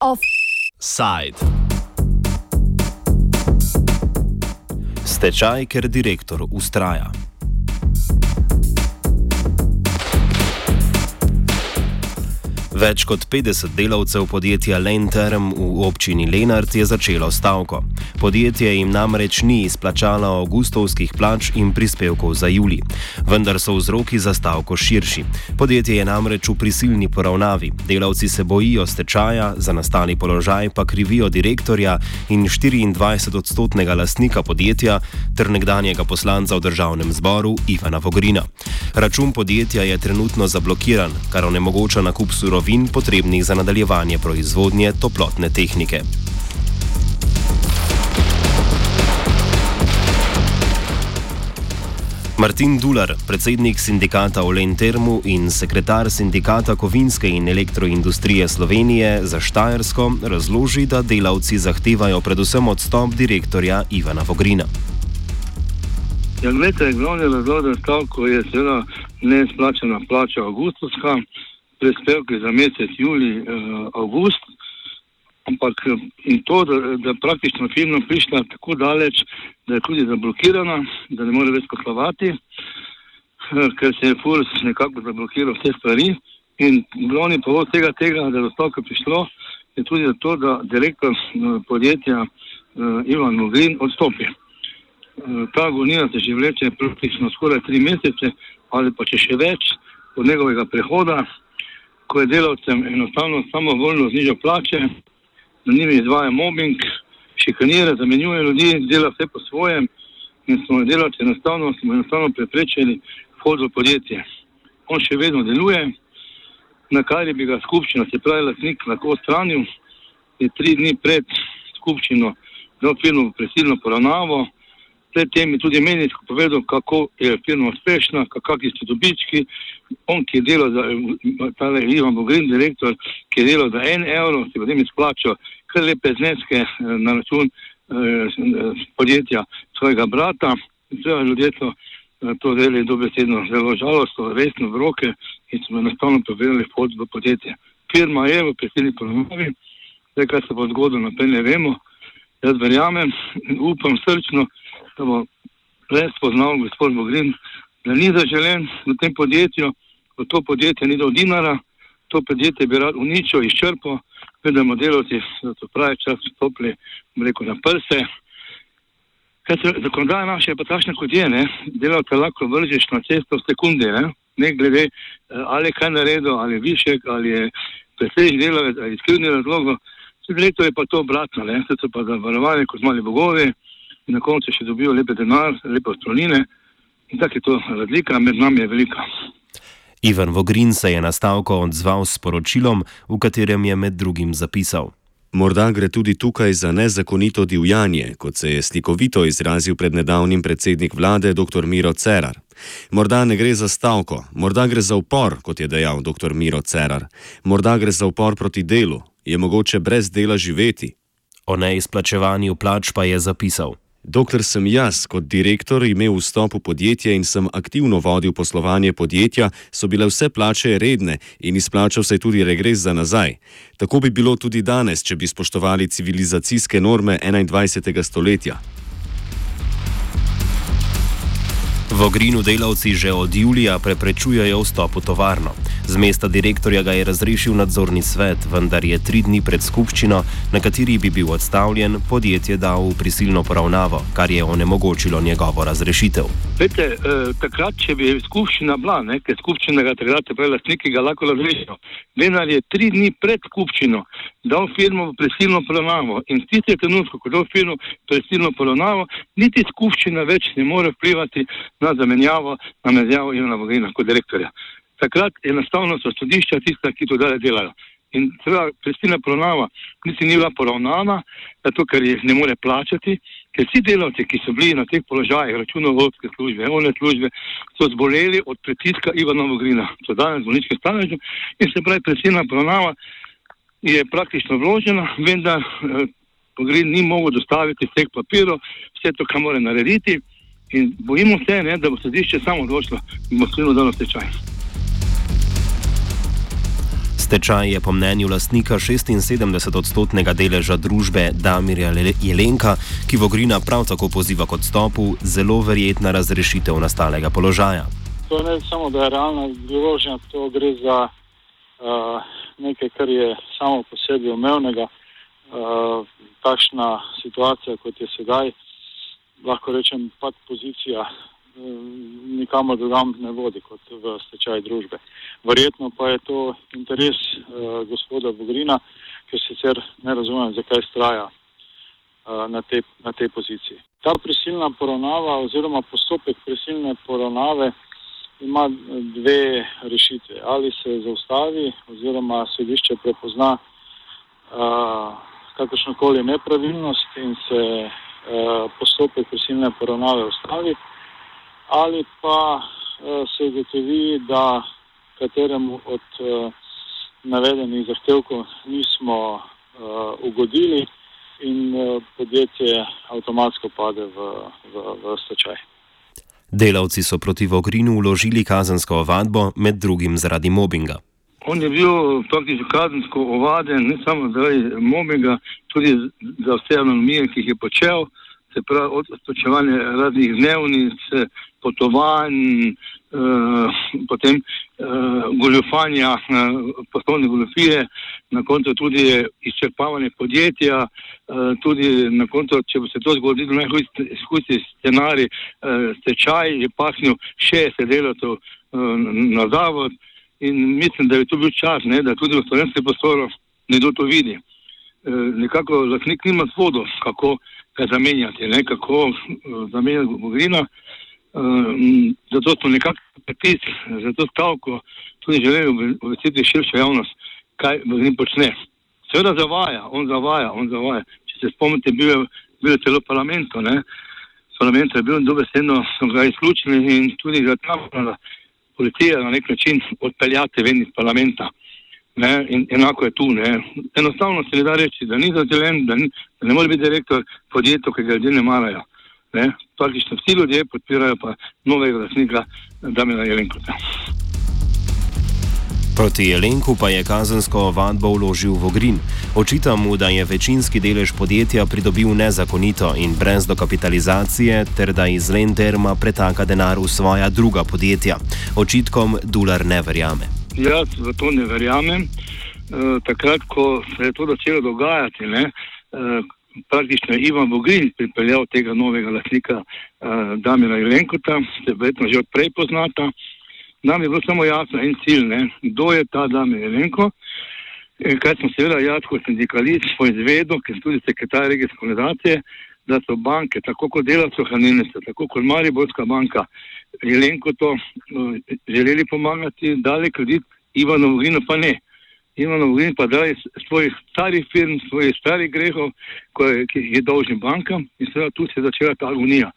Offside. Stečaj, ker direktor ustraja. Več kot 50 delavcev podjetja Lenterm v občini Lenart je začelo stavko. Podjetje jim namreč ni izplačalo avgustovskih plač in prispevkov za juli. Vendar so vzroki za stavko širši. Podjetje je namreč v prisilni poravnavi. Delavci se bojijo stečaja, za nastali položaj pa krivijo direktorja in 24-odstotnega lastnika podjetja ter nekdanjega poslanca v državnem zboru Ivana Vogrina. Račun podjetja je trenutno zablokiran, kar onemogoča nakup surovin potrebnih za nadaljevanje proizvodnje toplotne tehnike. Martin Dular, predsednik sindikata Olen Termu in sekretar sindikata kovinske in elektroindustrije Slovenije za Štajersko, razloži, da delavci zahtevajo predvsem odstop direktorja Ivana Vogrina. Ja, gledajte, glavni razlog za stavko je seveda neizplačena plača avgustovska prispevke za mesec juli, uh, avgust. Ampak to, da, da praktično firma prišla tako daleč, da je tudi zablokirana, da ne more več poslovati, uh, ker se je Furs nekako zablokiral vse stvari. In glavni povod tega, tega da je do stavka prišlo, je tudi to, da direktor uh, podjetja uh, Ivan Mogrin odstopi. Ta agonija se že vleče praktično skoraj tri mesece ali pa če še več od njegovega prehoda ko je delavcem enostavno samo voljno znižal plače, na njimi izvaja mobbing, šikanira, zamenjuje ljudi, dela vse po svojem in smo delavci enostavno, smo enostavno preprečili vhod v podjetje. On še vedno deluje, na kar bi ga skupščina, se pravi, lasnik lahko odstranil, je tri dni pred skupščino dal firmo v presilno poravnavo, predtem je tudi medijsko povedal, kako je firma uspešna, kakšni so dobički. On, ki je delal za, tale Ivan Bogrin, direktor, ki je delal za en evro, si potem izplačal kar lepe zneske eh, na račun eh, podjetja svojega brata. Zdaj ljudje so eh, to vzeli dobesedno zelo žalostno, resno v roke in so enostavno povedali vhod v podjetje. Firma je v prisilni ponovnovi, zdaj kaj se bo zgodilo, naprej ne vemo. Jaz verjamem in upam srčno, da bo res spoznal gospod Bogrin, da ni zaželen v tem podjetju, v to podjetje ni dal dinara, to podjetje bi rad uničil, izčrpal, vedno delovci to pravi čas stopili, rekel, na prse. Zakonodaja naša je pa takšna, kot je, ne? delavce lahko vržeš na cesto v sekunde, ne, ne glede eh, ali kaj naredil, ali višek, ali je presež delavec, ali skrivni razlog. Leto je pa to obratno, ne, se so pa zavarovali kot mali bogovi in na koncu še dobijo lepe denar, lepe ostrovnine. In tako je to razlika, med nami je velika. Ivan Vogrin se je na stavko odzval s poročilom, v katerem je med drugim zapisal. Morda gre tudi tukaj za nezakonito divjanje, kot se je slikovito izrazil pred nedavnim predsednik vlade dr. Miro Cerar. Morda ne gre za stavko, morda gre za upor, kot je dejal dr. Miro Cerar. Morda gre za upor proti delu, je mogoče brez dela živeti. O neizplačevanju plač pa je zapisal. Dokler sem jaz kot direktor imel vstop v podjetje in sem aktivno vodil poslovanje podjetja, so bile vse plače redne in izplačal se je tudi regres za nazaj. Tako bi bilo tudi danes, če bi spoštovali civilizacijske norme 21. stoletja. V Ogrinu delavci že od julija preprečujejo vstop v tovarno. Z mesta direktorja ga je razrešil nadzorni svet, vendar je tri dni pred skupščino, na kateri bi bil odstavljen, podjetje dal v prisilno poravnavo, kar je onemogočilo njegovo razrešitev. Vete, eh, takrat, če bi skupščina bila, ne, ker skupščina ga takrat je lastniki ga lahko razrešijo, vendar je tri dni pred skupščino dal firmo v prisilno poravnavo in v tistem trenutku, ko je dal firmo v prisilno poravnavo, niti skupščina več ne more vplivati na zamenjavo, na menjavo Ivana Vogrina kot direktorja. Takrat enostavno so sodišča tista, ki to dalje delajo. In seveda, prisilna poravnava niti ni bila poravnana, zato ker jih ne more plačati, ker vsi delavci, ki so bili na teh položajih, računovodske službe, one službe, so zboleli od pritiska Ivana Vogrina, so danes bolniške staleže in se pravi, prisilna poravnava je praktično vložena, vendar eh, Vogrin ni mogel dostaviti vseh papirov, vse to, kar mora narediti in bojimo se, ne, da bo sodišče samo odločilo in bo skrivno dalo stečaj. Stečaj je po mnenju lastnika 76-odstotnega deleža družbe Damirja Jelenka, ki Vogrina prav tako poziva k odstopu, zelo verjetna razrešitev nastalega položaja. To ne samo, da je realna grožnja, to gre za uh, nekaj, kar je samo po sebi umevnega. Uh, takšna situacija, kot je sedaj, lahko rečem, pa pozicija uh, nikamor drugam ne vodi kot v stečaj družbe. Verjetno pa je to interes uh, gospoda Bogrina, ker sicer ne razumem, zakaj straja uh, na, te, na tej poziciji. Ta prisilna poravnava oziroma postopek prisilne poravnave ima dve rešitve. Ali se zaustavi oziroma sodišče prepozna uh, kakršnokoli nepravilnost in se postopek prisilne poravnave ustavi, ali pa uh, se ugotovi, da kateremu od uh, navedenih zahtevkov nismo ugodili in podjetje avtomatsko pade v, v, v stečaj. Delavci so proti Vogrinu uložili kazensko ovadbo, med drugim zaradi mobinga. On je bil praktično kazensko ovaden, ne samo zaradi mobinga, tudi za vse anomalije, ki jih je počel, se pravi od spočevanja raznih dnevnic, potovanj, eh, potem eh, goljofanja, eh, poslovne goljofije, na koncu tudi izčrpavanje podjetja, eh, tudi na koncu, če bo se to zgodilo, najhujši scenarij, eh, stečaj je pahnil 60 delavcev eh, na zavod in mislim, da je to bil čas, ne, da tudi v slovenskem prostoru nekdo to vidi. Eh, nekako lasnik nima spodov, kako ga zamenjati, ne, kako uh, zamenjati Bogrina. Uh, zato smo nekako pritisk, zato stavko tudi želeli obvestiti širšo javnost, kaj Bogrin počne. Seveda zavaja, on zavaja, on zavaja. Če se spomnite, bil je, bil je celo parlamento, ne. Parlament je bil dobesedno, so ga izključili in tudi ga tam policija na nek način odpeljati ven iz parlamenta. Ne, in enako je tu. Ne. Enostavno se ne da reči, da ni zadelen, da, da ne more biti direktor podjetja, ki ga ljudje ne marajo. Ne. Praktično vsi ljudje podpirajo pa novega lasnika Damina Jelenkota. Proti Jelenku pa je kazensko ovadbo vložil Vogrin. Očita mu, da je večinski delež podjetja pridobil nezakonito in brez dokapitalizacije, ter da iz Lenderma pretaka denar v svoja druga podjetja. Očitkom Dular ne verjame. Jaz v to ne verjamem. E, takrat, ko se je to začelo dogajati, ne, e, praktično Ivan Bogrin pripeljal tega novega lasnika e, Damira Jelenkota, se verjetno že odprej poznata. Nam je bilo samo jasno en cilj, ne, kdo je ta Damir Jelenko. E, kaj sem seveda jaz kot sindikalist poizvedel, ker sem tudi sekretar regijske organizacije, da so banke, tako kot delavcev hranilnice, tako kot Mariborska banka, Jelenko to uh, želeli pomagati, dali kredit, Ivano Vogrino pa ne. Ivano Vogrino pa dali svojih starih firm, svojih starih grehov, ki jih je dolžni bankam in seveda tu se je začela ta agonija.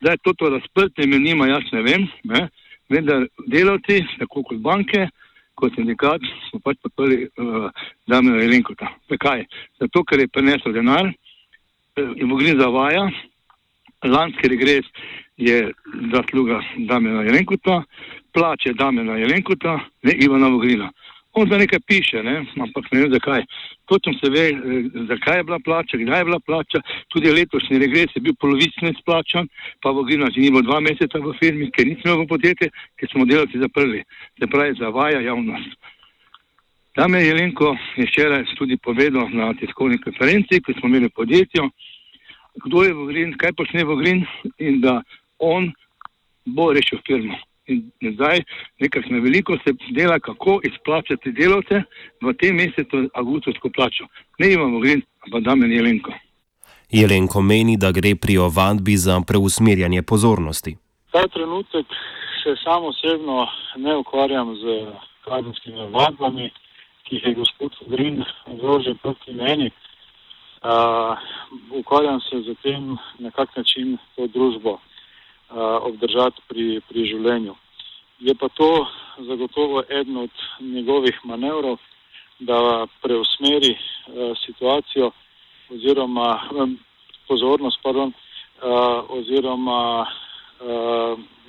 Zdaj to, to razprte med njima, jaz ne vem, ne? Vendar delavci, tako kot banke, kot sindikat, smo pač podprli uh, Damena Jelenkota. Zakaj? Zato, ker je prenesel denar uh, in Vogrin zavaja, lanski regres je zasluga Damena Jelenkota, plače Damena Jelenkota, ne Ivana Vogrina. On za nekaj piše, ne? ampak ne vem zakaj. Točno se ve, eh, zakaj je bila plača, kdaj je bila plača. Tudi letošnji regres je bil polovično izplačan, pa Vogrina že ni bilo dva meseca v firmi, ker nismo v podjetje, ker smo delavci zaprli. Se pravi, zavaja javnost. Jelenko je včeraj tudi povedal na tiskovni konferenci, ko smo imeli podjetje, kdo je Vogrin, kaj počne Vogrin in da on bo rešil firmo. In zdaj, nekaj veliko se dela, kako izplačati delavce v tem mesecu, avgustovsko plačo. Ne imamo grin, pa da meni Jelenko. Jelenko meni, da gre pri ovadbi za preusmerjanje pozornosti. Ta trenutek se samo osebno ne ukvarjam z kazenskimi ovadbami, ki jih je gospod Grin vložil proti meni. Uh, ukvarjam se z tem, na kak način to družbo obdržati pri, pri življenju. Je pa to zagotovo eden od njegovih manevrov, da preusmeri situacijo oziroma pozornost, pardon, oziroma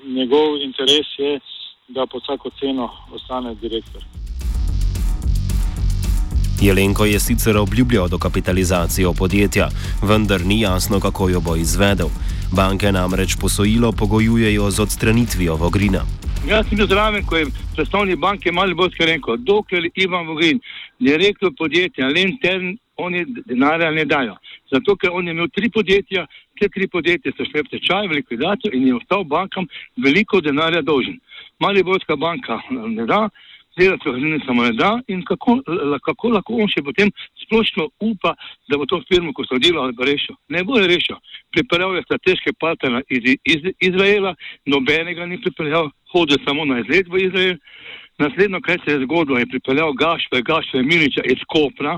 njegov interes je, da po vsako ceno ostane direktor. Jelenko je sicer obljubljal dokapitalizacijo podjetja, vendar ni jasno, kako jo bo izvedel. Banke namreč posojilo pogojujejo z odstranitvijo Vogrina. Jaz sem zraven, ko je predstavnik banke Malibotske rekel, dokler Ivan Vogrin, direktor podjetja Lentern, oni denarja ne dajo. Zato, ker on je imel tri podjetja, te tri podjetja so šle v tečaj, v likvidacijo in je ostal bankam veliko denarja dolžen. Malibotska banka ne da, delati v samo ne da in kako, kako lahko on še potem splošno upa, da bo to firmo, ko so delali, rešil. Ne bo je rešil. Pripeljal je strateške partnere iz, iz Izraela, nobenega ni pripeljal, hodil samo na izlet v Izrael. Naslednjo, kaj se je zgodilo, je pripeljal Gašpe, Gašpe Miliča iz Kopra,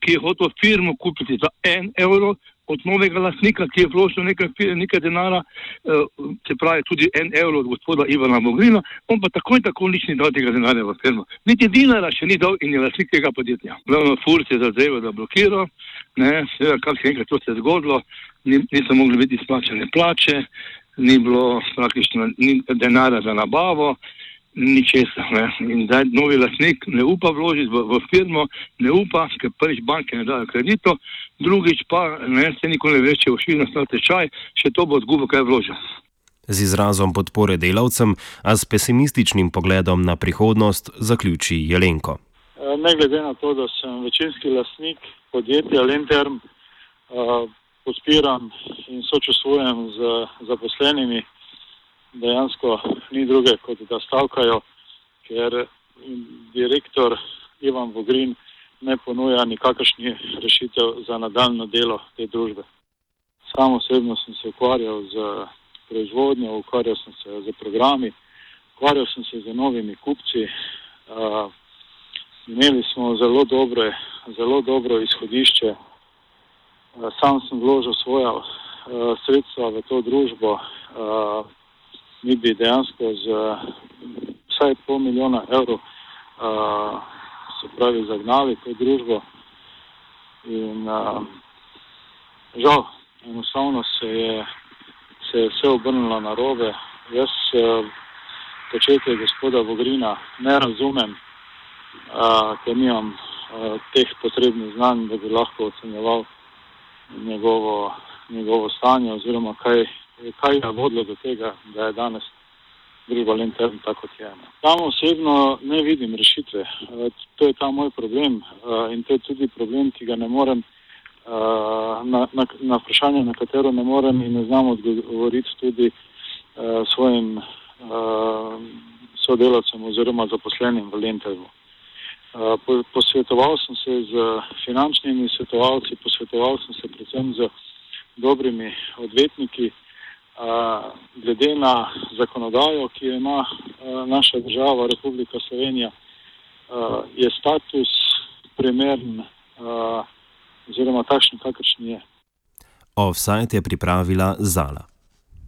ki je hotel firmo kupiti za en evro, od novega lasnika, ki je vložil nekaj, nekaj denara, eh, se pravi tudi en evro od gospoda Ivana Mogrina, on pa tako in tako nič ni dal tega denarja v firmo. Niti dinara še ni dal in je lasnik tega podjetja. Glavno Furs je zadevo, da blokira, ne, seveda, kar se enkrat to se je zgodilo, niso mogli biti izplačane plače, ni bilo praktično ni denarja za nabavo ničesar. In zdaj novi lasnik ne upa vložiti v, v firmo, ne upa, ker prvič banke ne dajo kredito, drugič pa ne, se nikoli ne veče v širno stal tečaj, še to bo zgubo, kaj vložil. Z izrazom podpore delavcem, a s pesimističnim pogledom na prihodnost, zaključi Jelenko. E, ne glede na to, da sem večinski lasnik podjetja Lenterm, uh, podpiram in sočustvujem z zaposlenimi dejansko ni druge, kot da stavkajo, ker direktor Ivan Vogrin ne ponuja nikakršnih rešitev za nadaljno delo te družbe. Sam osebno sem se ukvarjal z proizvodnjo, ukvarjal sem se z programi, ukvarjal sem se z novimi kupci. Uh, imeli smo zelo, dobre, zelo dobro izhodišče. Uh, sam sem vložil svoja uh, sredstva v to družbo. Uh, mi bi dejansko z vsaj pol milijona evrov uh, se pravi zagnali to družbo in uh, žal, enostavno se je, se je vse obrnilo na robe. Jaz uh, početje gospoda Vogrina ne razumem, uh, ker nimam uh, teh potrebnih znanj, da bi lahko ocenjeval njegovo, njegovo stanje oziroma kaj kaj je vodilo do tega, da je danes družba Lentern tako kot je. Tam osebno ne vidim rešitve. Eh, to je ta moj problem eh, in to je tudi problem, ki ga ne morem eh, na, na, na vprašanje, na katero ne morem in ne znam odgovoriti tudi svojim sodelavcem oziroma zaposlenim v Lenternu. Posvetoval sem se z finančnimi svetovalci, posvetoval sem se predvsem z dobrimi odvetniki, glede na zakonodajo, ki jo ima naša država, Republika Slovenija, je status primern oziroma takšen, kakršen je. Offside je pripravila Zala.